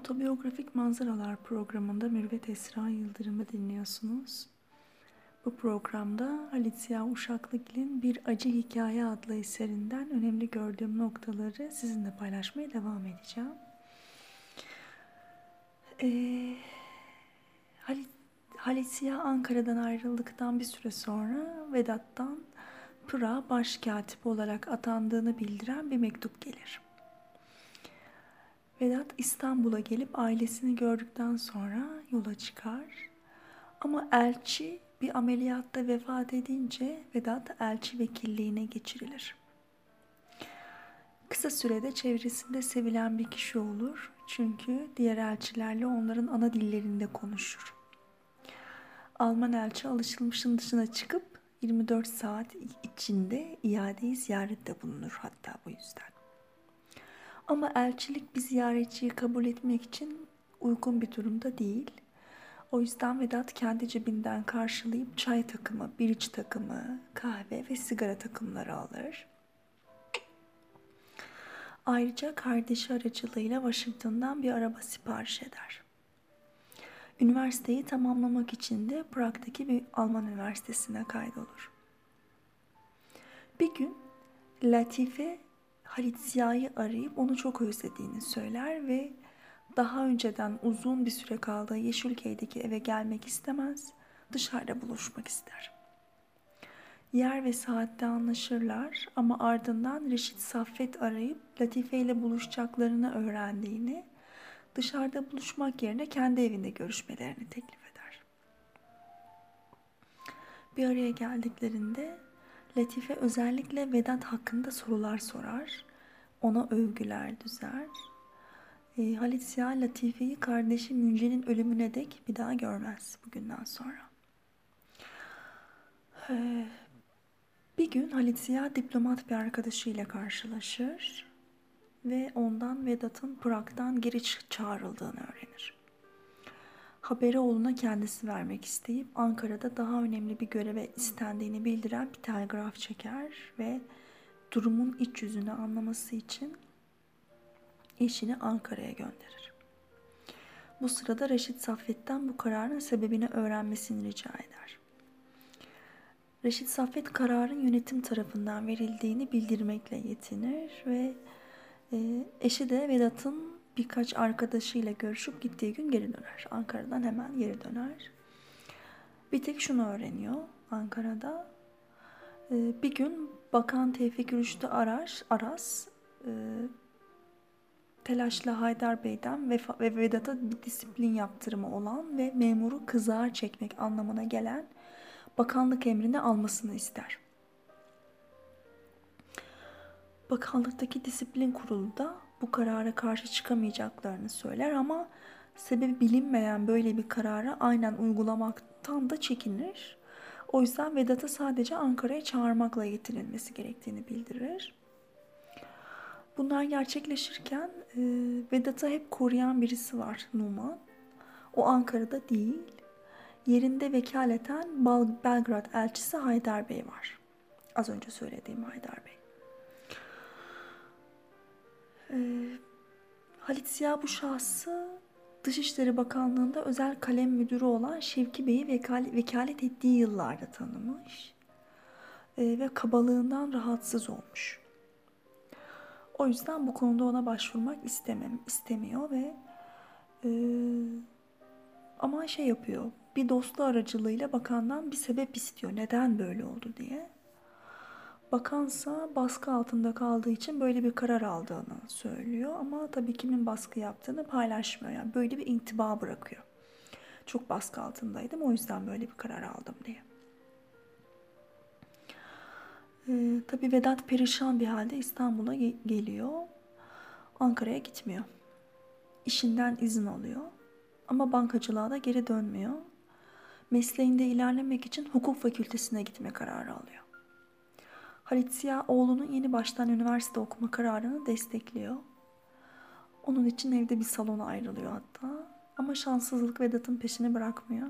Otobiyografik Manzaralar programında Mürvet Esra Yıldırım'ı dinliyorsunuz. Bu programda Halit Uşaklıgil'in Bir Acı Hikaye adlı eserinden önemli gördüğüm noktaları sizinle paylaşmaya devam edeceğim. Ee, Halit, Halit Ankara'dan ayrıldıktan bir süre sonra Vedat'tan Pıra başkatip olarak atandığını bildiren bir mektup gelir. Vedat İstanbul'a gelip ailesini gördükten sonra yola çıkar. Ama elçi bir ameliyatta vefat edince Vedat elçi vekilliğine geçirilir. Kısa sürede çevresinde sevilen bir kişi olur. Çünkü diğer elçilerle onların ana dillerinde konuşur. Alman elçi alışılmışın dışına çıkıp 24 saat içinde iadeyi ziyarette bulunur hatta bu yüzden. Ama elçilik bir ziyaretçiyi kabul etmek için uygun bir durumda değil. O yüzden Vedat kendi cebinden karşılayıp çay takımı, biriç takımı, kahve ve sigara takımları alır. Ayrıca kardeşi aracılığıyla Washington'dan bir araba sipariş eder. Üniversiteyi tamamlamak için de Prag'daki bir Alman üniversitesine kaydolur. Bir gün Latife Halit Ziya'yı arayıp onu çok özlediğini söyler ve daha önceden uzun bir süre kaldığı Yeşilköy'deki eve gelmek istemez, dışarıda buluşmak ister. Yer ve saatte anlaşırlar ama ardından Reşit Saffet arayıp Latife ile buluşacaklarını öğrendiğini, dışarıda buluşmak yerine kendi evinde görüşmelerini teklif eder. Bir araya geldiklerinde Latife özellikle Vedat hakkında sorular sorar, ona övgüler düzer. E, Halit Ziya Latife'yi kardeşi Münce'nin ölümüne dek bir daha görmez bugünden sonra. E, bir gün Halit Ziya diplomat bir arkadaşıyla karşılaşır ve ondan Vedat'ın Prag'dan geri çağrıldığını öğrenir. Haberi oğluna kendisi vermek isteyip Ankara'da daha önemli bir göreve istendiğini bildiren bir telgraf çeker ve durumun iç yüzünü anlaması için eşini Ankara'ya gönderir. Bu sırada Reşit Saffet'ten bu kararın sebebini öğrenmesini rica eder. Reşit Saffet kararın yönetim tarafından verildiğini bildirmekle yetinir ve e, eşi de Vedat'ın birkaç arkadaşıyla görüşüp gittiği gün geri döner. Ankara'dan hemen geri döner. Bir tek şunu öğreniyor Ankara'da. E, bir gün Bakan Tevfik Rüştü Aras, Aras e, telaşla Haydar Bey'den ve Vedat'a bir disiplin yaptırımı olan ve memuru kızar çekmek anlamına gelen bakanlık emrini almasını ister. Bakanlıktaki disiplin kurulu da bu karara karşı çıkamayacaklarını söyler ama sebebi bilinmeyen böyle bir kararı aynen uygulamaktan da çekinir. O yüzden Vedat'ı sadece Ankara'ya çağırmakla yetinilmesi gerektiğini bildirir. Bunlar gerçekleşirken e, Vedat'ı hep koruyan birisi var Numan. O Ankara'da değil. Yerinde vekaleten Belgrad elçisi Haydar Bey var. Az önce söylediğim Haydar Bey. E, Halit Ziya bu şahsı Dışişleri Bakanlığı'nda özel kalem müdürü olan Şevki Bey'i vekal vekalet ettiği yıllarda tanımış e, ve kabalığından rahatsız olmuş. O yüzden bu konuda ona başvurmak istemem, istemiyor ve e, ama şey yapıyor. Bir dostu aracılığıyla bakandan bir sebep istiyor. Neden böyle oldu diye. Bakansa baskı altında kaldığı için böyle bir karar aldığını söylüyor ama tabii kimin baskı yaptığını paylaşmıyor. Yani böyle bir intiba bırakıyor. Çok baskı altındaydım o yüzden böyle bir karar aldım diye. Ee, tabii Vedat perişan bir halde İstanbul'a ge- geliyor. Ankara'ya gitmiyor. İşinden izin alıyor. Ama bankacılığa da geri dönmüyor. Mesleğinde ilerlemek için hukuk fakültesine gitme kararı alıyor. Halit Ziya oğlunun yeni baştan üniversite okuma kararını destekliyor. Onun için evde bir salona ayrılıyor hatta. Ama şanssızlık Vedat'ın peşini bırakmıyor.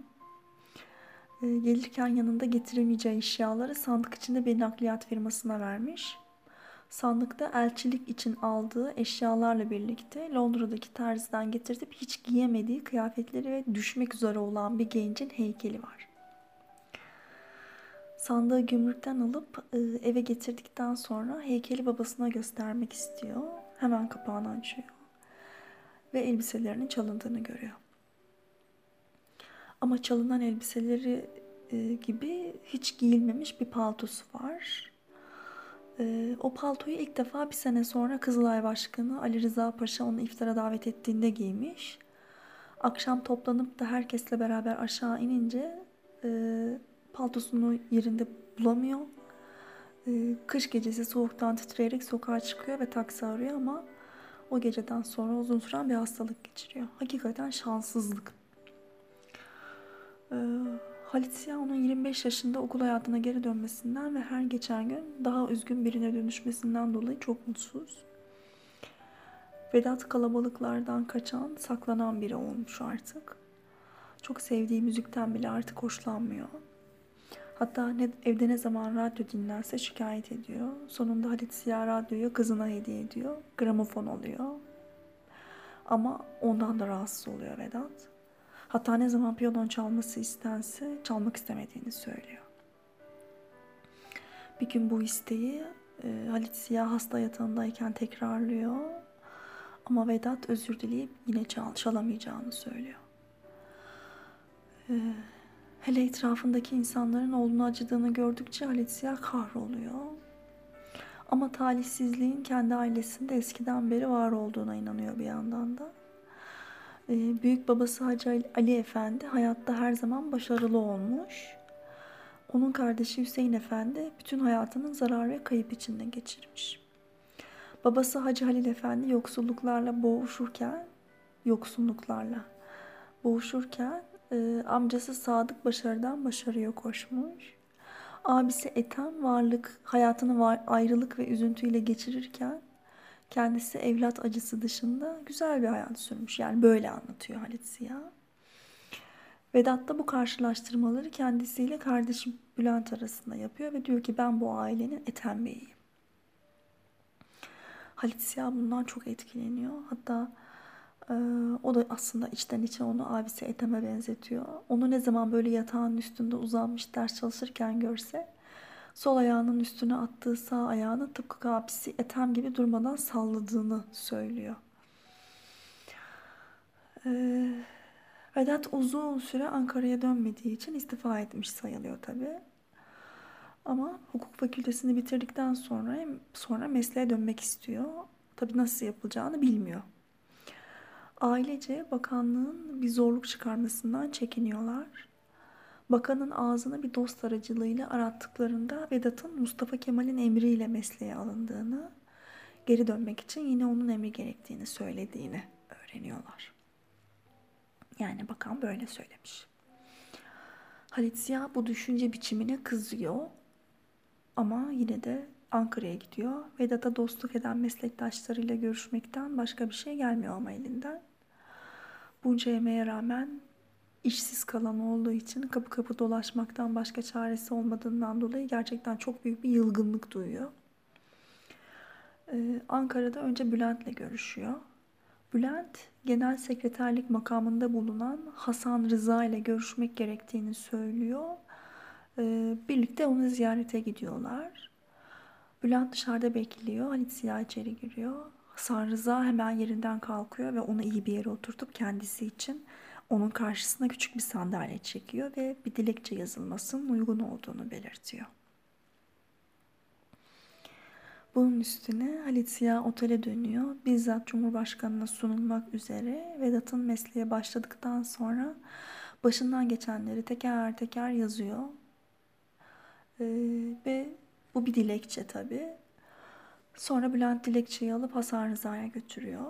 Ee, gelirken yanında getiremeyeceği eşyaları sandık içinde bir nakliyat firmasına vermiş. Sandıkta elçilik için aldığı eşyalarla birlikte Londra'daki terziden getirtip hiç giyemediği kıyafetleri ve düşmek üzere olan bir gencin heykeli var. Sandığı gümrükten alıp e, eve getirdikten sonra heykeli babasına göstermek istiyor. Hemen kapağını açıyor ve elbiselerinin çalındığını görüyor. Ama çalınan elbiseleri e, gibi hiç giyilmemiş bir paltosu var. E, o paltoyu ilk defa bir sene sonra Kızılay Başkanı Ali Rıza Paşa onu iftara davet ettiğinde giymiş. Akşam toplanıp da herkesle beraber aşağı inince paltosunu yerinde bulamıyor. E, kış gecesi soğuktan titreyerek sokağa çıkıyor ve taksi arıyor ama o geceden sonra uzun süren bir hastalık geçiriyor. Hakikaten şanssızlık. Ee, Halit Siyah onun 25 yaşında okul hayatına geri dönmesinden ve her geçen gün daha üzgün birine dönüşmesinden dolayı çok mutsuz. Vedat kalabalıklardan kaçan, saklanan biri olmuş artık. Çok sevdiği müzikten bile artık hoşlanmıyor. Hatta ne, evde ne zaman radyo dinlense şikayet ediyor. Sonunda Halit Siyah radyoyu kızına hediye ediyor. Gramofon oluyor. Ama ondan da rahatsız oluyor Vedat. Hatta ne zaman piyano çalması istense çalmak istemediğini söylüyor. Bir gün bu isteği e, Halit Siyah hasta yatağındayken tekrarlıyor. Ama Vedat özür dileyip yine çal, çalamayacağını söylüyor. Ee, hele etrafındaki insanların oğlunu acıdığını gördükçe Siyah kahroluyor. Ama talihsizliğin kendi ailesinde eskiden beri var olduğuna inanıyor bir yandan da. Ee, büyük babası Hacı Ali Efendi hayatta her zaman başarılı olmuş. Onun kardeşi Hüseyin Efendi bütün hayatının zarar ve kayıp içinde geçirmiş. Babası Hacı Halil Efendi yoksulluklarla boğuşurken, yoksunluklarla boğuşurken e, amcası Sadık başarıdan başarıya koşmuş. Abisi Ethem varlık, hayatını var, ayrılık ve üzüntüyle geçirirken kendisi evlat acısı dışında güzel bir hayat sürmüş. Yani böyle anlatıyor Halit Siyah. Vedat da bu karşılaştırmaları kendisiyle kardeşi Bülent arasında yapıyor ve diyor ki ben bu ailenin Ethem Bey'iyim. Halit Siyah bundan çok etkileniyor. Hatta e, o da aslında içten içe onu abisi Ethem'e benzetiyor. Onu ne zaman böyle yatağın üstünde uzanmış ders çalışırken görse sol ayağının üstüne attığı sağ ayağını tıpkı abisi Ethem gibi durmadan salladığını söylüyor. Ee, Vedat uzun süre Ankara'ya dönmediği için istifa etmiş sayılıyor tabi. Ama hukuk fakültesini bitirdikten sonra sonra mesleğe dönmek istiyor. Tabi nasıl yapılacağını bilmiyor. Ailece bakanlığın bir zorluk çıkarmasından çekiniyorlar. Bakanın ağzını bir dost aracılığıyla arattıklarında Vedat'ın Mustafa Kemal'in emriyle mesleğe alındığını, geri dönmek için yine onun emri gerektiğini söylediğini öğreniyorlar. Yani bakan böyle söylemiş. Halit Ziya bu düşünce biçimine kızıyor ama yine de Ankara'ya gidiyor. Vedat'a dostluk eden meslektaşlarıyla görüşmekten başka bir şey gelmiyor ama elinden. Bunca emeğe rağmen işsiz kalan olduğu için kapı kapı dolaşmaktan başka çaresi olmadığından dolayı gerçekten çok büyük bir yılgınlık duyuyor. Ee, Ankara'da önce Bülent'le görüşüyor. Bülent, genel sekreterlik makamında bulunan Hasan Rıza ile görüşmek gerektiğini söylüyor. Ee, birlikte onu ziyarete gidiyorlar. Bülent dışarıda bekliyor. Halit Ziya içeri giriyor. Hasan Rıza hemen yerinden kalkıyor ve onu iyi bir yere oturtup kendisi için onun karşısına küçük bir sandalye çekiyor ve bir dilekçe yazılmasının uygun olduğunu belirtiyor. Bunun üstüne Halit Ziya otele dönüyor. Bizzat Cumhurbaşkanı'na sunulmak üzere Vedat'ın mesleğe başladıktan sonra başından geçenleri teker teker yazıyor. Ee, ve bu bir dilekçe tabii. Sonra Bülent dilekçeyi alıp Hasan Rıza'ya götürüyor.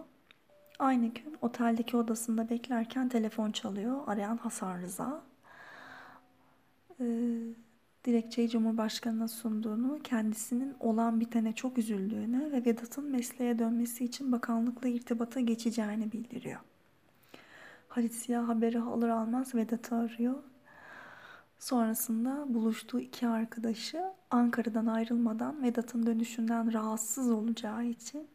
Aynı gün oteldeki odasında beklerken telefon çalıyor. Arayan Hasan Rıza. Ee, dilekçeyi Cumhurbaşkanı'na sunduğunu, kendisinin olan bitene çok üzüldüğünü ve Vedat'ın mesleğe dönmesi için bakanlıkla irtibata geçeceğini bildiriyor. Halit Siyah haberi alır almaz Vedat'ı arıyor. Sonrasında buluştuğu iki arkadaşı Ankara'dan ayrılmadan Vedat'ın dönüşünden rahatsız olacağı için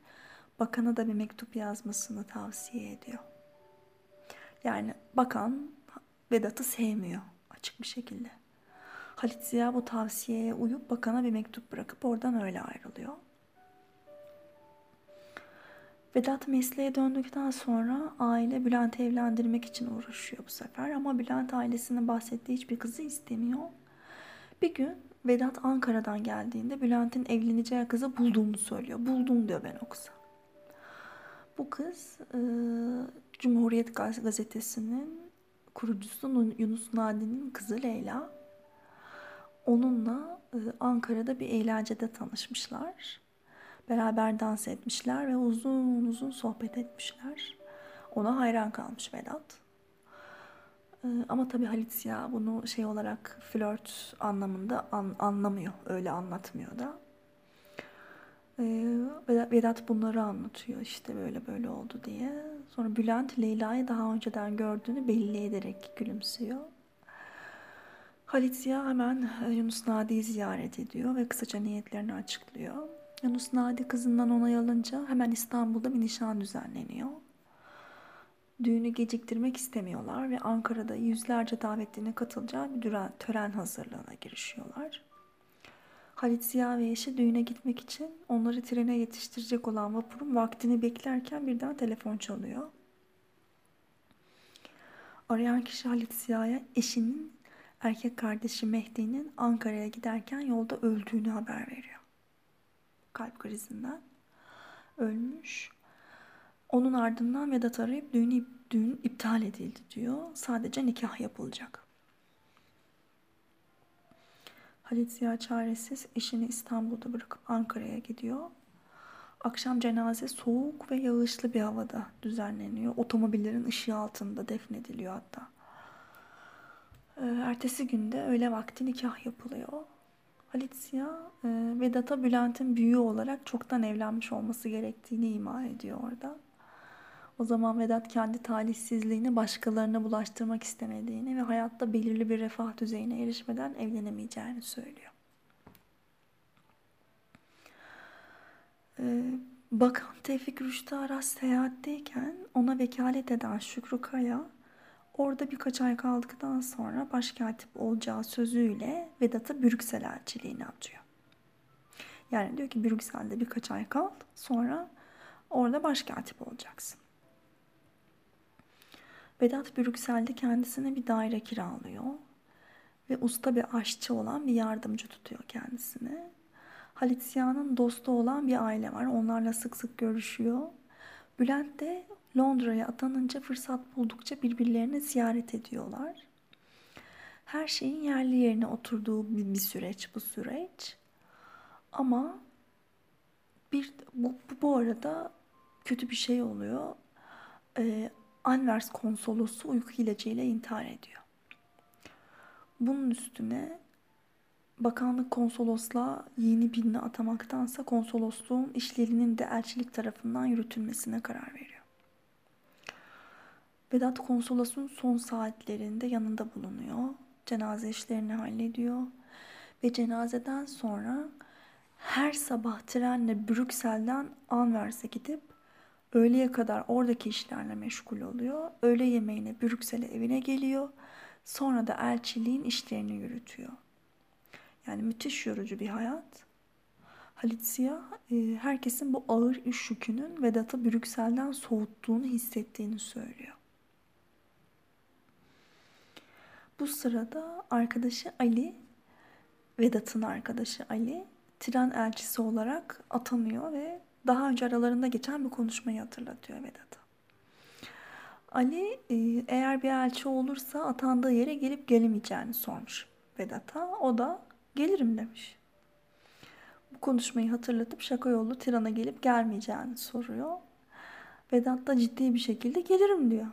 bakana da bir mektup yazmasını tavsiye ediyor. Yani bakan Vedat'ı sevmiyor açık bir şekilde. Halit Ziya bu tavsiyeye uyup bakana bir mektup bırakıp oradan öyle ayrılıyor. Vedat mesleğe döndükten sonra aile Bülent'i evlendirmek için uğraşıyor bu sefer ama Bülent ailesinin bahsettiği hiçbir kızı istemiyor. Bir gün Vedat Ankara'dan geldiğinde Bülent'in evleneceği kızı bulduğunu söylüyor. Buldum diyor ben o kızı. Bu kız e, Cumhuriyet Gazetesi'nin kurucusu Yunus Nadi'nin kızı Leyla. Onunla e, Ankara'da bir eğlencede tanışmışlar. Beraber dans etmişler ve uzun uzun sohbet etmişler. Ona hayran kalmış Vedat. Ee, ama tabii Halit Ziya bunu şey olarak flört anlamında an, anlamıyor. Öyle anlatmıyor da. Ee, Vedat bunları anlatıyor işte böyle böyle oldu diye. Sonra Bülent Leyla'yı daha önceden gördüğünü belli ederek gülümsüyor. Halit Ziya hemen Yunus Nadi'yi ziyaret ediyor ve kısaca niyetlerini açıklıyor. Yunus Nadi kızından onay alınca hemen İstanbul'da bir nişan düzenleniyor. Düğünü geciktirmek istemiyorlar ve Ankara'da yüzlerce davetlinin katılacağı bir tören hazırlığına girişiyorlar. Halit Ziya ve eşi düğüne gitmek için onları trene yetiştirecek olan vapurun vaktini beklerken birden telefon çalıyor. Arayan kişi Halit Ziya'ya eşinin erkek kardeşi Mehdi'nin Ankara'ya giderken yolda öldüğünü haber veriyor kalp krizinden ölmüş. Onun ardından Vedat arayıp düğün, düğün iptal edildi diyor. Sadece nikah yapılacak. Halit Ziya çaresiz eşini İstanbul'da bırakıp Ankara'ya gidiyor. Akşam cenaze soğuk ve yağışlı bir havada düzenleniyor. Otomobillerin ışığı altında defnediliyor hatta. Ee, ertesi günde öğle vakti nikah yapılıyor. Halit Ziya e, Vedat'a Bülent'in büyüğü olarak çoktan evlenmiş olması gerektiğini ima ediyor orada. O zaman Vedat kendi talihsizliğini başkalarına bulaştırmak istemediğini ve hayatta belirli bir refah düzeyine erişmeden evlenemeyeceğini söylüyor. Ee, Bakan Tevfik Rüştü Aras seyahatteyken ona vekalet eden Şükrü Kaya Orada birkaç ay kaldıktan sonra başkatip olacağı sözüyle Vedat'a Brüksel elçiliğini atıyor. Yani diyor ki Brüksel'de birkaç ay kal sonra orada başkatip olacaksın. Vedat Brüksel'de kendisine bir daire kiralıyor ve usta bir aşçı olan bir yardımcı tutuyor kendisine. Halit Ziya'nın dostu olan bir aile var. Onlarla sık sık görüşüyor. Bülent de Londra'ya atanınca fırsat buldukça birbirlerini ziyaret ediyorlar. Her şeyin yerli yerine oturduğu bir, bir süreç bu süreç. Ama bir bu, bu arada kötü bir şey oluyor. Ee, Anvers konsolosu uyku ilacıyla intihar ediyor. Bunun üstüne bakanlık konsolosluğa yeni birini atamaktansa konsolosluğun işlerinin de elçilik tarafından yürütülmesine karar veriyor. Vedat konsolosun son saatlerinde yanında bulunuyor. Cenaze işlerini hallediyor. Ve cenazeden sonra her sabah trenle Brüksel'den Anvers'e gidip öğleye kadar oradaki işlerle meşgul oluyor. Öğle yemeğine Brüksel'e evine geliyor. Sonra da elçiliğin işlerini yürütüyor. Yani müthiş yorucu bir hayat. Halit Ziya e, herkesin bu ağır iş yükünün Vedat'ı Brüksel'den soğuttuğunu hissettiğini söylüyor. Bu sırada arkadaşı Ali, Vedat'ın arkadaşı Ali, tren elçisi olarak atanıyor ve daha önce aralarında geçen bir konuşmayı hatırlatıyor Vedat'a. Ali e, eğer bir elçi olursa atandığı yere gelip gelemeyeceğini sormuş Vedat'a. O da gelirim demiş. Bu konuşmayı hatırlatıp şaka yollu Tiran'a gelip gelmeyeceğini soruyor. Vedat da ciddi bir şekilde gelirim diyor.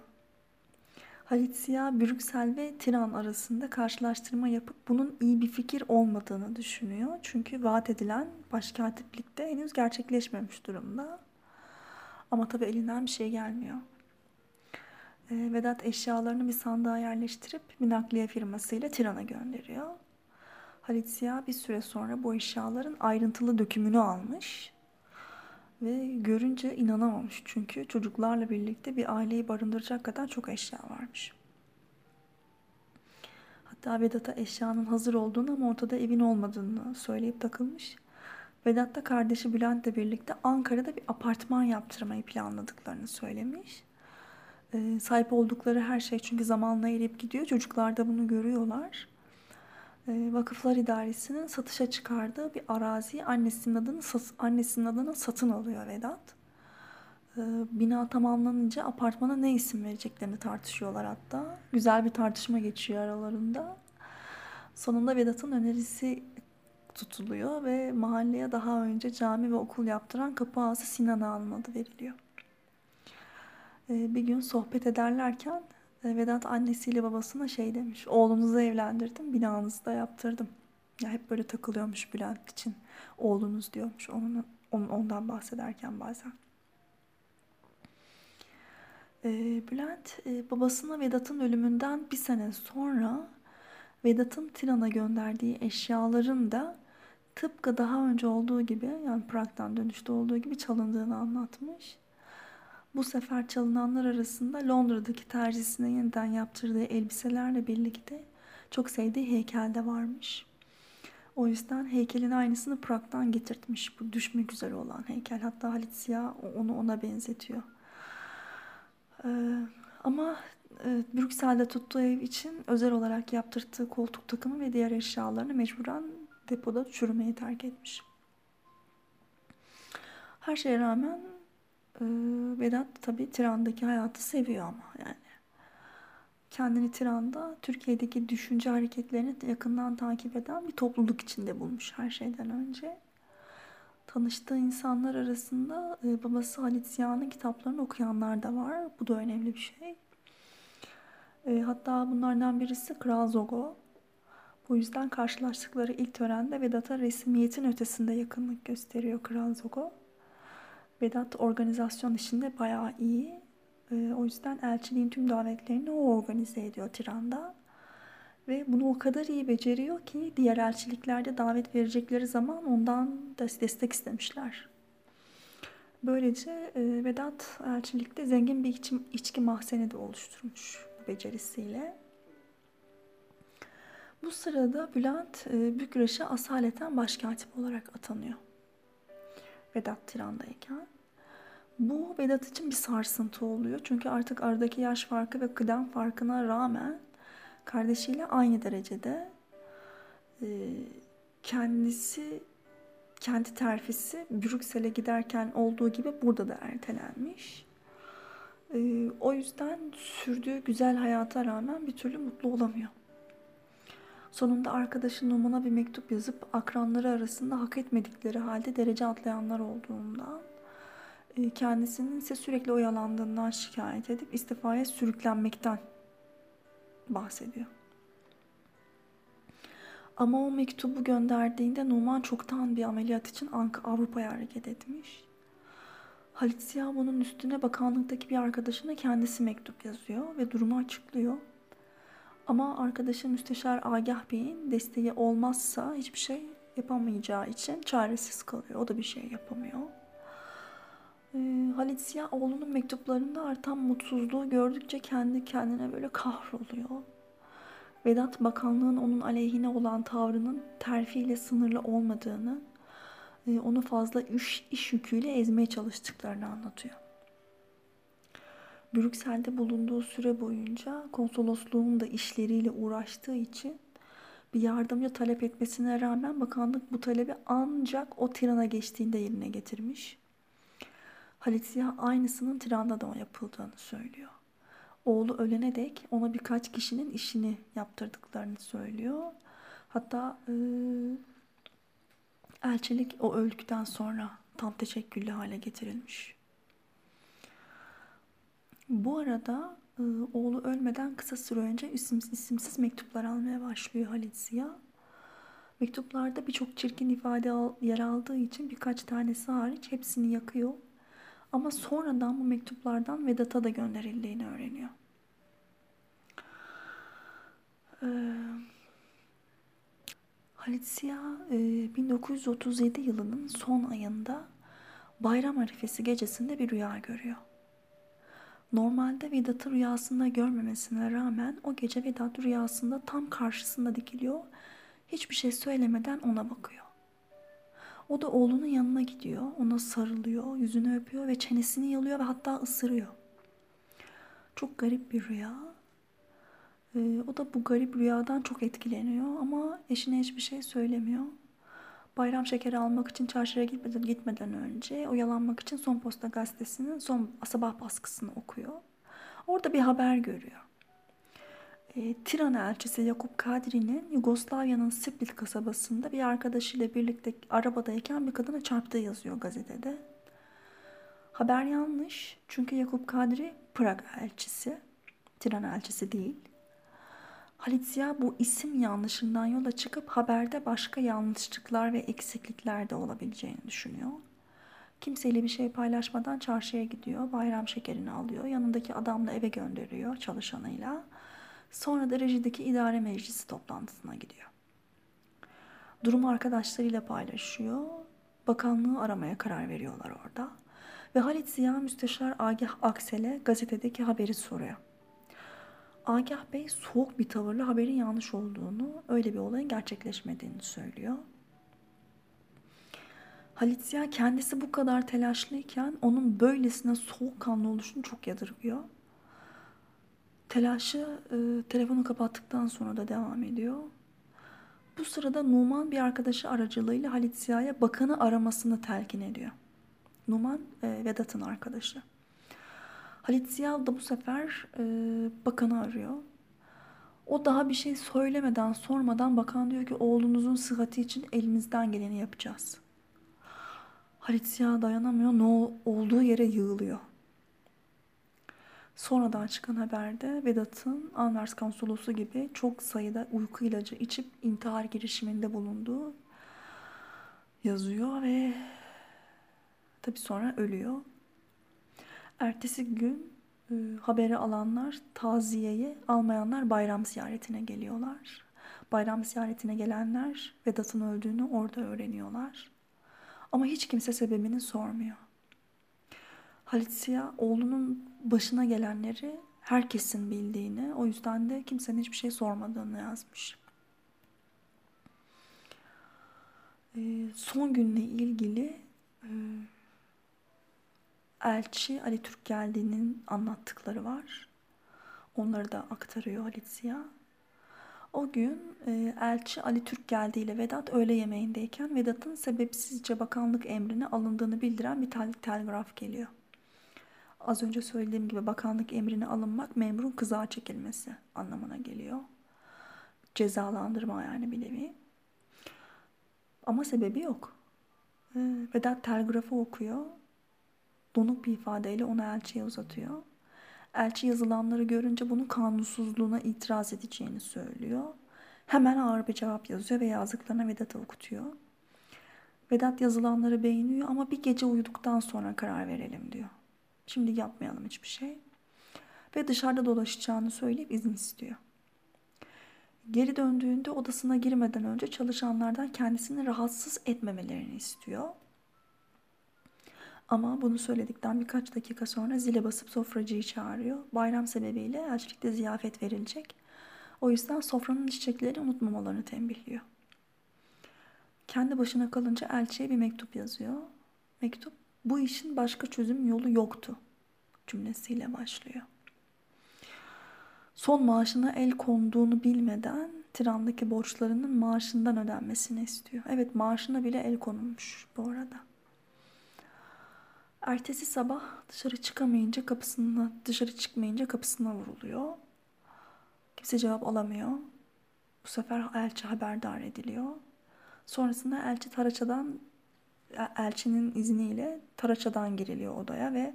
Halit Ziya, Brüksel ve Tiran arasında karşılaştırma yapıp bunun iyi bir fikir olmadığını düşünüyor. Çünkü vaat edilen başkatiplikte henüz gerçekleşmemiş durumda. Ama tabii elinden bir şey gelmiyor. e, Vedat eşyalarını bir sandığa yerleştirip bir nakliye firmasıyla Tiran'a gönderiyor. Halit Ziya bir süre sonra bu eşyaların ayrıntılı dökümünü almış ve görünce inanamamış çünkü çocuklarla birlikte bir aileyi barındıracak kadar çok eşya varmış. Hatta Vedat'a eşyanın hazır olduğunu ama ortada evin olmadığını söyleyip takılmış. Vedat da kardeşi Bülent'le birlikte Ankara'da bir apartman yaptırmayı planladıklarını söylemiş. Ee, sahip oldukları her şey çünkü zamanla erip gidiyor. Çocuklar da bunu görüyorlar. Ee, Vakıflar İdaresi'nin satışa çıkardığı bir araziyi annesinin adını annesinin adına satın alıyor Vedat. Ee, bina tamamlanınca apartmana ne isim vereceklerini tartışıyorlar hatta. Güzel bir tartışma geçiyor aralarında. Sonunda Vedat'ın önerisi tutuluyor ve mahalleye daha önce cami ve okul yaptıran kapı ağası Sinan Ağa'nın adı veriliyor. Ee, bir gün sohbet ederlerken Vedat annesiyle babasına şey demiş. Oğlunuzu evlendirdim, binanızı da yaptırdım. Ya hep böyle takılıyormuş Bülent için. Oğlunuz diyormuş onun, ondan bahsederken bazen. Ee, Bülent e, babasına Vedat'ın ölümünden bir sene sonra Vedat'ın Tiran'a gönderdiği eşyaların da tıpkı daha önce olduğu gibi yani Prag'dan dönüşte olduğu gibi çalındığını anlatmış. Bu sefer çalınanlar arasında Londra'daki terzisine yeniden yaptırdığı elbiselerle birlikte çok sevdiği heykel de varmış. O yüzden heykelin aynısını Prag'dan getirtmiş bu düşmek üzere olan heykel. Hatta Halit Ziya onu ona benzetiyor. Ee, ama e, Brüksel'de tuttuğu ev için özel olarak yaptırdığı koltuk takımı ve diğer eşyalarını mecburen depoda çürümeyi terk etmiş. Her şeye rağmen e, Vedat tabii Tiran'daki hayatı seviyor ama yani. Kendini Tiran'da Türkiye'deki düşünce hareketlerini yakından takip eden bir topluluk içinde bulmuş her şeyden önce. Tanıştığı insanlar arasında e, babası Halit Ziya'nın kitaplarını okuyanlar da var. Bu da önemli bir şey. E, hatta bunlardan birisi Kral Zogo. Bu yüzden karşılaştıkları ilk törende Vedat'a resmiyetin ötesinde yakınlık gösteriyor Kral Zogo. Vedat organizasyon işinde bayağı iyi. E, o yüzden elçiliğin tüm davetlerini o organize ediyor Tiran'da. Ve bunu o kadar iyi beceriyor ki diğer elçiliklerde davet verecekleri zaman ondan da destek istemişler. Böylece e, Vedat elçilikte zengin bir içki, içki mahzeni de oluşturmuş bu becerisiyle. Bu sırada Bülent e, Bükreş'e asaleten başkatip olarak atanıyor. Vedat Tiran'dayken. Bu Vedat için bir sarsıntı oluyor. Çünkü artık aradaki yaş farkı ve kıdem farkına rağmen kardeşiyle aynı derecede e, kendisi kendi terfisi Brüksel'e giderken olduğu gibi burada da ertelenmiş. E, o yüzden sürdüğü güzel hayata rağmen bir türlü mutlu olamıyor. Sonunda arkadaşı Numan'a bir mektup yazıp akranları arasında hak etmedikleri halde derece atlayanlar olduğundan e, kendisinin ise sürekli oyalandığından şikayet edip istifaya sürüklenmekten bahsediyor. Ama o mektubu gönderdiğinde Numan çoktan bir ameliyat için Avrupa'ya hareket etmiş. Halit Ziya bunun üstüne bakanlıktaki bir arkadaşına kendisi mektup yazıyor ve durumu açıklıyor. Ama arkadaşı Müsteşar Agah Bey'in desteği olmazsa hiçbir şey yapamayacağı için çaresiz kalıyor. O da bir şey yapamıyor. Ee, Halit Ziya oğlunun mektuplarında artan mutsuzluğu gördükçe kendi kendine böyle kahroluyor. Vedat bakanlığın onun aleyhine olan tavrının terfiyle sınırlı olmadığını, e, onu fazla iş, iş yüküyle ezmeye çalıştıklarını anlatıyor. Brüksel'de bulunduğu süre boyunca konsolosluğun da işleriyle uğraştığı için bir yardımcı talep etmesine rağmen bakanlık bu talebi ancak o Tiran'a geçtiğinde yerine getirmiş. Halit Ziya aynısının Tiran'da da yapıldığını söylüyor. Oğlu ölene dek ona birkaç kişinin işini yaptırdıklarını söylüyor. Hatta e, elçilik o öldükten sonra tam teşekküllü hale getirilmiş. Bu arada e, oğlu ölmeden kısa süre önce isimsiz, isimsiz mektuplar almaya başlıyor Halit Ziya. Mektuplarda birçok çirkin ifade yer aldığı için birkaç tanesi hariç hepsini yakıyor. Ama sonradan bu mektuplardan Vedat'a da gönderildiğini öğreniyor. Ee, Halit Siyah 1937 yılının son ayında bayram arifesi gecesinde bir rüya görüyor. Normalde Vedat'ı rüyasında görmemesine rağmen o gece Vedat rüyasında tam karşısında dikiliyor. Hiçbir şey söylemeden ona bakıyor. O da oğlunun yanına gidiyor, ona sarılıyor, yüzünü öpüyor ve çenesini yalıyor ve hatta ısırıyor. Çok garip bir rüya. Ee, o da bu garip rüyadan çok etkileniyor ama eşine hiçbir şey söylemiyor. Bayram şekeri almak için çarşıya gitmeden, gitmeden önce oyalanmak için Son Posta gazetesinin son sabah baskısını okuyor. Orada bir haber görüyor. E, Tiran elçisi Yakup Kadri'nin Yugoslavya'nın Split kasabasında bir arkadaşıyla birlikte arabadayken bir kadına çarptığı yazıyor gazetede. Haber yanlış çünkü Yakup Kadri Prag elçisi, Tiran elçisi değil. Halit Ziya bu isim yanlışından yola çıkıp haberde başka yanlışlıklar ve eksiklikler de olabileceğini düşünüyor. Kimseyle bir şey paylaşmadan çarşıya gidiyor, bayram şekerini alıyor, yanındaki adamla eve gönderiyor çalışanıyla. Sonra da rejideki idare meclisi toplantısına gidiyor. Durumu arkadaşlarıyla paylaşıyor. Bakanlığı aramaya karar veriyorlar orada. Ve Halit Ziya Müsteşar Agah Aksel'e gazetedeki haberi soruyor. Agah Bey soğuk bir tavırla haberin yanlış olduğunu, öyle bir olayın gerçekleşmediğini söylüyor. Halit Ziya kendisi bu kadar telaşlıyken onun böylesine soğukkanlı oluşunu çok yadırgıyor. Telaşı e, telefonu kapattıktan sonra da devam ediyor. Bu sırada Numan bir arkadaşı aracılığıyla Halit Ziya'ya bakanı aramasını telkin ediyor. Numan e, Vedat'ın arkadaşı. Halit Ziya da bu sefer e, bakanı arıyor. O daha bir şey söylemeden sormadan bakan diyor ki oğlunuzun sıhhati için elimizden geleni yapacağız. Halit Ziya dayanamıyor. Ne olduğu yere yığılıyor. Sonradan çıkan haberde Vedat'ın Anvers konsolosu gibi çok sayıda uyku ilacı içip intihar girişiminde bulunduğu yazıyor ve tabi sonra ölüyor. Ertesi gün e, haberi alanlar taziyeye, almayanlar bayram ziyaretine geliyorlar. Bayram ziyaretine gelenler Vedat'ın öldüğünü orada öğreniyorlar. Ama hiç kimse sebebini sormuyor. Halit Siyah oğlunun başına gelenleri herkesin bildiğini, o yüzden de kimsenin hiçbir şey sormadığını yazmış. Ee, son günle ilgili e, elçi Ali Türk geldiğinin anlattıkları var. Onları da aktarıyor Halit Siyah. O gün e, elçi Ali Türk geldiğiyle Vedat öğle yemeğindeyken Vedat'ın sebepsizce bakanlık emrine alındığını bildiren bir tel telgraf geliyor. Az önce söylediğim gibi bakanlık emrine alınmak memurun kızağa çekilmesi anlamına geliyor. Cezalandırma yani bir nevi. Ama sebebi yok. E, Vedat telgrafı okuyor. Donuk bir ifadeyle onu elçiye uzatıyor. Elçi yazılanları görünce bunun kanunsuzluğuna itiraz edeceğini söylüyor. Hemen ağır bir cevap yazıyor ve yazdıklarına Vedat'a okutuyor. Vedat yazılanları beğeniyor ama bir gece uyuduktan sonra karar verelim diyor. Şimdi yapmayalım hiçbir şey. Ve dışarıda dolaşacağını söyleyip izin istiyor. Geri döndüğünde odasına girmeden önce çalışanlardan kendisini rahatsız etmemelerini istiyor. Ama bunu söyledikten birkaç dakika sonra zile basıp sofracıyı çağırıyor. Bayram sebebiyle elçilikte ziyafet verilecek. O yüzden sofranın çiçekleri unutmamalarını tembihliyor. Kendi başına kalınca elçiye bir mektup yazıyor. Mektup bu işin başka çözüm yolu yoktu cümlesiyle başlıyor. Son maaşına el konduğunu bilmeden Tiran'daki borçlarının maaşından ödenmesini istiyor. Evet maaşına bile el konulmuş bu arada. Ertesi sabah dışarı çıkamayınca kapısına, dışarı çıkmayınca kapısına vuruluyor. Kimse cevap alamıyor. Bu sefer elçi haberdar ediliyor. Sonrasında elçi Taraça'dan elçinin izniyle Taraça'dan giriliyor odaya ve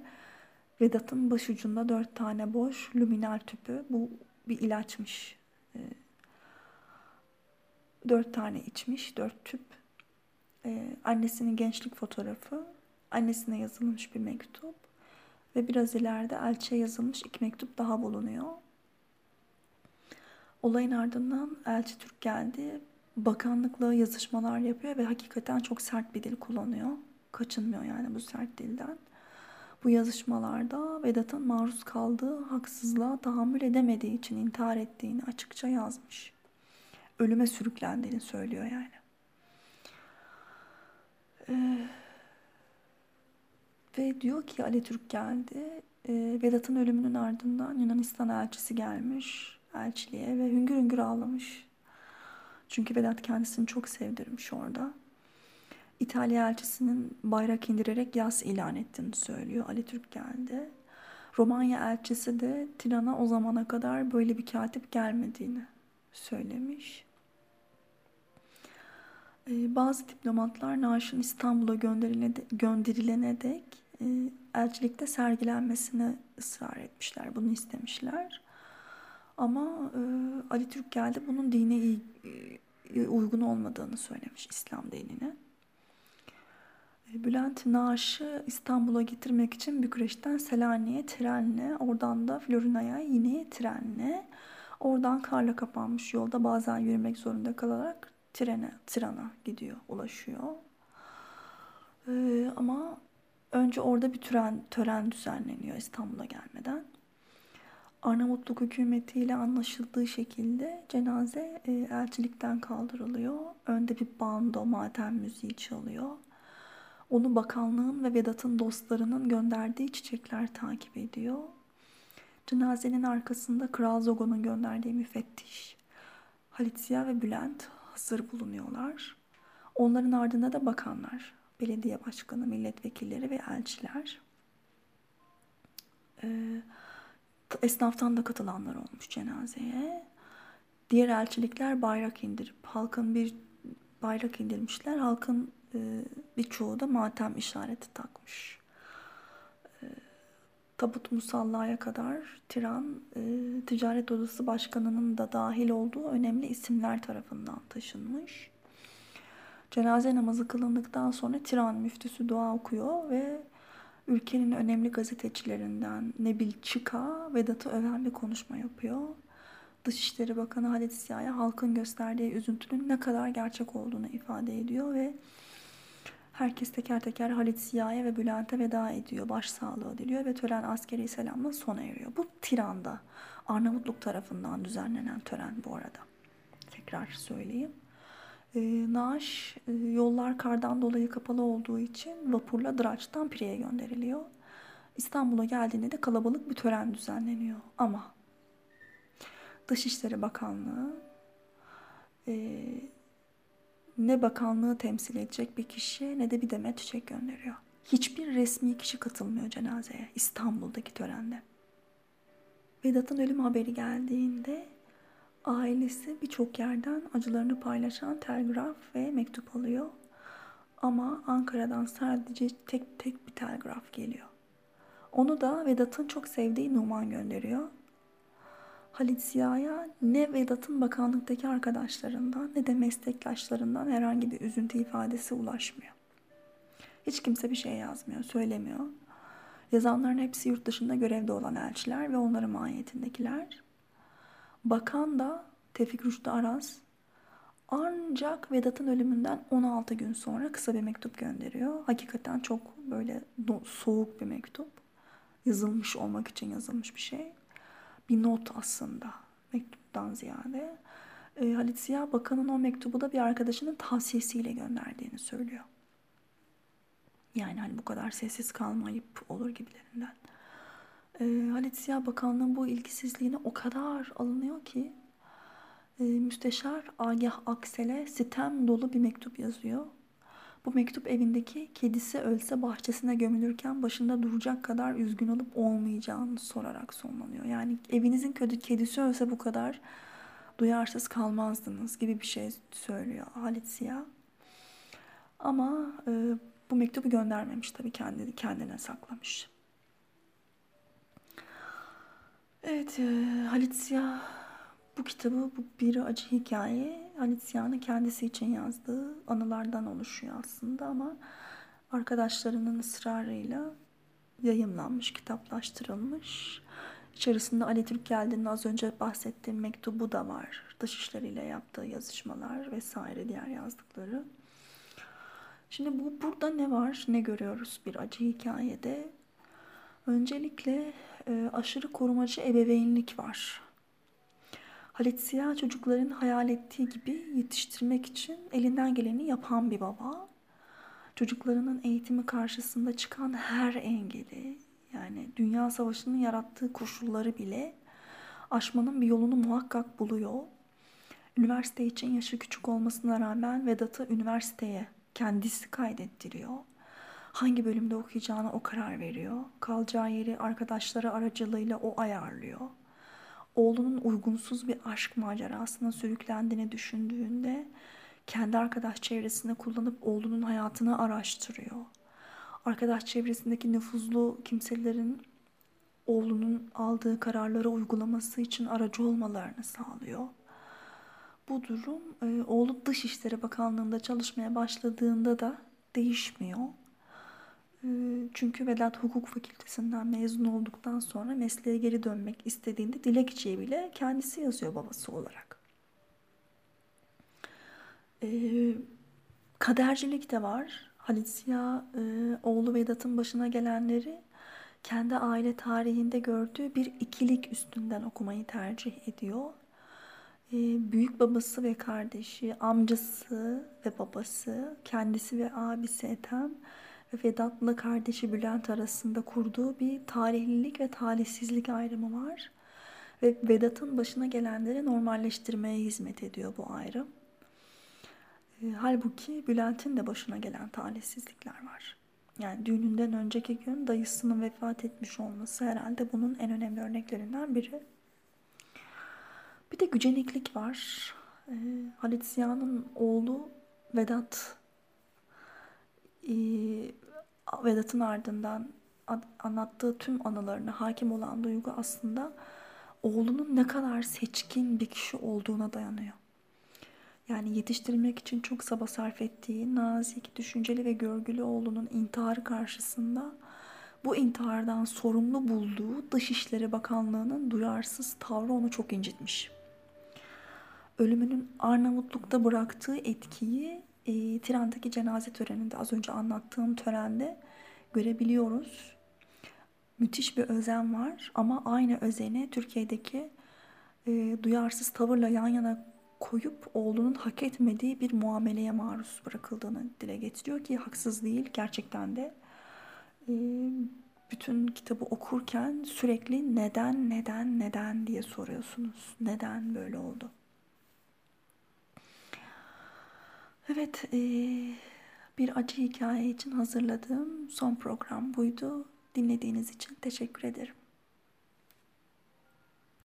Vedat'ın başucunda dört tane boş luminal tüpü. Bu bir ilaçmış. Ee, dört tane içmiş, dört tüp. Ee, annesinin gençlik fotoğrafı, annesine yazılmış bir mektup ve biraz ileride elçiye yazılmış iki mektup daha bulunuyor. Olayın ardından Elçi Türk geldi. Bakanlıkla yazışmalar yapıyor ve hakikaten çok sert bir dil kullanıyor. Kaçınmıyor yani bu sert dilden. Bu yazışmalarda Vedat'ın maruz kaldığı haksızlığa tahammül edemediği için intihar ettiğini açıkça yazmış. Ölüme sürüklendiğini söylüyor yani. Ee, ve diyor ki Ali Türk geldi. Ee, Vedat'ın ölümünün ardından Yunanistan elçisi gelmiş elçiliğe ve hüngür hüngür ağlamış. Çünkü Vedat kendisini çok sevdirmiş orada. İtalya elçisinin bayrak indirerek yas ilan ettiğini söylüyor. Ali Türk geldi. Romanya elçisi de Tiran'a o zamana kadar böyle bir katip gelmediğini söylemiş. Ee, bazı diplomatlar Naş'ın İstanbul'a gönderilene, gönderilene dek e, elçilikte sergilenmesine ısrar etmişler. Bunu istemişler. Ama e, Ali Türk geldi bunun dine e, uygun olmadığını söylemiş İslam dinine. E, Bülent Naş'ı İstanbul'a getirmek için Bükreş'ten Selanik'e trenle, oradan da Florina'ya yine trenle, oradan karla kapanmış yolda bazen yürümek zorunda kalarak trene, Tiran'a gidiyor, ulaşıyor. Ee, ama önce orada bir tören, tören düzenleniyor İstanbul'a gelmeden. Arnavutluk hükümetiyle anlaşıldığı şekilde cenaze e, elçilikten kaldırılıyor. Önde bir bando matem müziği çalıyor. Onu bakanlığın ve Vedat'ın dostlarının gönderdiği çiçekler takip ediyor. Cenazenin arkasında Kral Zogo'nun gönderdiği müfettiş, Halit Ziya ve Bülent hazır bulunuyorlar. Onların ardında da bakanlar, belediye başkanı, milletvekilleri ve elçiler. Ee, esnaftan da katılanlar olmuş cenazeye. Diğer elçilikler bayrak indirip halkın bir bayrak indirmişler. Halkın e, birçoğu da matem işareti takmış. Tabut musallaya kadar Tiran e, Ticaret Odası Başkanı'nın da dahil olduğu önemli isimler tarafından taşınmış. Cenaze namazı kılındıktan sonra Tiran müftüsü dua okuyor ve ülkenin önemli gazetecilerinden Nebil Çıka Vedat'ı öven bir konuşma yapıyor. Dışişleri Bakanı Halit Ziya'ya halkın gösterdiği üzüntünün ne kadar gerçek olduğunu ifade ediyor ve herkes teker teker Halit Ziya'ya ve Bülent'e veda ediyor. Başsağlığı diliyor ve tören askeri selamla sona eriyor. Bu Tiran'da Arnavutluk tarafından düzenlenen tören bu arada. Tekrar söyleyeyim. E, Naaş yollar kardan dolayı kapalı olduğu için vapurla Draç'tan Pire'ye gönderiliyor. İstanbul'a geldiğinde de kalabalık bir tören düzenleniyor. Ama Dışişleri Bakanlığı e, ne bakanlığı temsil edecek bir kişi ne de bir demet çiçek gönderiyor. Hiçbir resmi kişi katılmıyor cenazeye İstanbul'daki törende. Vedat'ın ölüm haberi geldiğinde ailesi birçok yerden acılarını paylaşan telgraf ve mektup alıyor. Ama Ankara'dan sadece tek tek bir telgraf geliyor. Onu da Vedat'ın çok sevdiği Numan gönderiyor. Halit Ziya'ya ne Vedat'ın bakanlıktaki arkadaşlarından ne de meslektaşlarından herhangi bir üzüntü ifadesi ulaşmıyor. Hiç kimse bir şey yazmıyor, söylemiyor. Yazanların hepsi yurt dışında görevde olan elçiler ve onların mahiyetindekiler. Bakan da Tevfik Rüştü Aras ancak Vedat'ın ölümünden 16 gün sonra kısa bir mektup gönderiyor. Hakikaten çok böyle soğuk bir mektup. Yazılmış olmak için yazılmış bir şey bir not aslında mektuptan ziyade. E, Halit Ziya Bakan'ın o mektubu da bir arkadaşının tavsiyesiyle gönderdiğini söylüyor. Yani hani bu kadar sessiz kalmayıp olur gibilerinden. E, Halit Ziya Bakanlığı'nın bu ilgisizliğine o kadar alınıyor ki e, Müsteşar Agah Aksel'e sitem dolu bir mektup yazıyor. Bu mektup evindeki kedisi ölse bahçesine gömülürken başında duracak kadar üzgün olup olmayacağını sorarak sonlanıyor. Yani evinizin kötü kedisi ölse bu kadar duyarsız kalmazdınız gibi bir şey söylüyor Halit Ziya. Ama e, bu mektubu göndermemiş tabii kendini kendine saklamış. Evet e, Halit Ziya bu kitabı bu bir acı hikaye Halit kendisi için yazdığı anılardan oluşuyor aslında ama arkadaşlarının ısrarıyla yayımlanmış, kitaplaştırılmış. İçerisinde Ali Türk geldiğinin az önce bahsettiğim mektubu da var. Dışişleriyle yaptığı yazışmalar vesaire diğer yazdıkları. Şimdi bu burada ne var, ne görüyoruz bir acı hikayede? Öncelikle e, aşırı korumacı ebeveynlik var. Halit Siyah çocukların hayal ettiği gibi yetiştirmek için elinden geleni yapan bir baba. Çocuklarının eğitimi karşısında çıkan her engeli, yani Dünya Savaşı'nın yarattığı koşulları bile aşmanın bir yolunu muhakkak buluyor. Üniversite için yaşı küçük olmasına rağmen Vedat'ı üniversiteye kendisi kaydettiriyor. Hangi bölümde okuyacağına o karar veriyor. Kalacağı yeri arkadaşları aracılığıyla o ayarlıyor. Oğlunun uygunsuz bir aşk macerasına sürüklendiğini düşündüğünde kendi arkadaş çevresinde kullanıp oğlunun hayatını araştırıyor. Arkadaş çevresindeki nüfuzlu kimselerin oğlunun aldığı kararları uygulaması için aracı olmalarını sağlıyor. Bu durum e, oğlu Dışişleri Bakanlığı'nda çalışmaya başladığında da değişmiyor. E, çünkü Vedat Hukuk Fakültesinden mezun olduktan sonra mesleğe geri dönmek istediğinde dilekçeyi bile kendisi yazıyor babası olarak. E, kadercilik de var. Halit Ziya e, oğlu Vedat'ın başına gelenleri kendi aile tarihinde gördüğü bir ikilik üstünden okumayı tercih ediyor. E, büyük babası ve kardeşi, amcası ve babası, kendisi ve abisi Ethem ve Vedat'la kardeşi Bülent arasında kurduğu bir tarihlilik ve talihsizlik ayrımı var. Ve Vedat'ın başına gelenleri normalleştirmeye hizmet ediyor bu ayrım. E, halbuki Bülent'in de başına gelen talihsizlikler var. Yani düğününden önceki gün dayısının vefat etmiş olması herhalde bunun en önemli örneklerinden biri. Bir de güceniklik var. E, Halit Ziya'nın oğlu Vedat Vedat'ın ardından anlattığı tüm anılarına hakim olan duygu aslında oğlunun ne kadar seçkin bir kişi olduğuna dayanıyor. Yani yetiştirilmek için çok saba sarf ettiği nazik, düşünceli ve görgülü oğlunun intiharı karşısında bu intihardan sorumlu bulduğu Dışişleri Bakanlığı'nın duyarsız tavrı onu çok incitmiş. Ölümünün Arnavutluk'ta bıraktığı etkiyi e, Tiran'daki cenaze töreninde az önce anlattığım törende görebiliyoruz. Müthiş bir özen var ama aynı özeni Türkiye'deki e, duyarsız tavırla yan yana koyup oğlunun hak etmediği bir muameleye maruz bırakıldığını dile getiriyor ki haksız değil gerçekten de e, bütün kitabı okurken sürekli neden neden neden diye soruyorsunuz. Neden böyle oldu? Evet, e, bir acı hikaye için hazırladığım son program buydu. Dinlediğiniz için teşekkür ederim.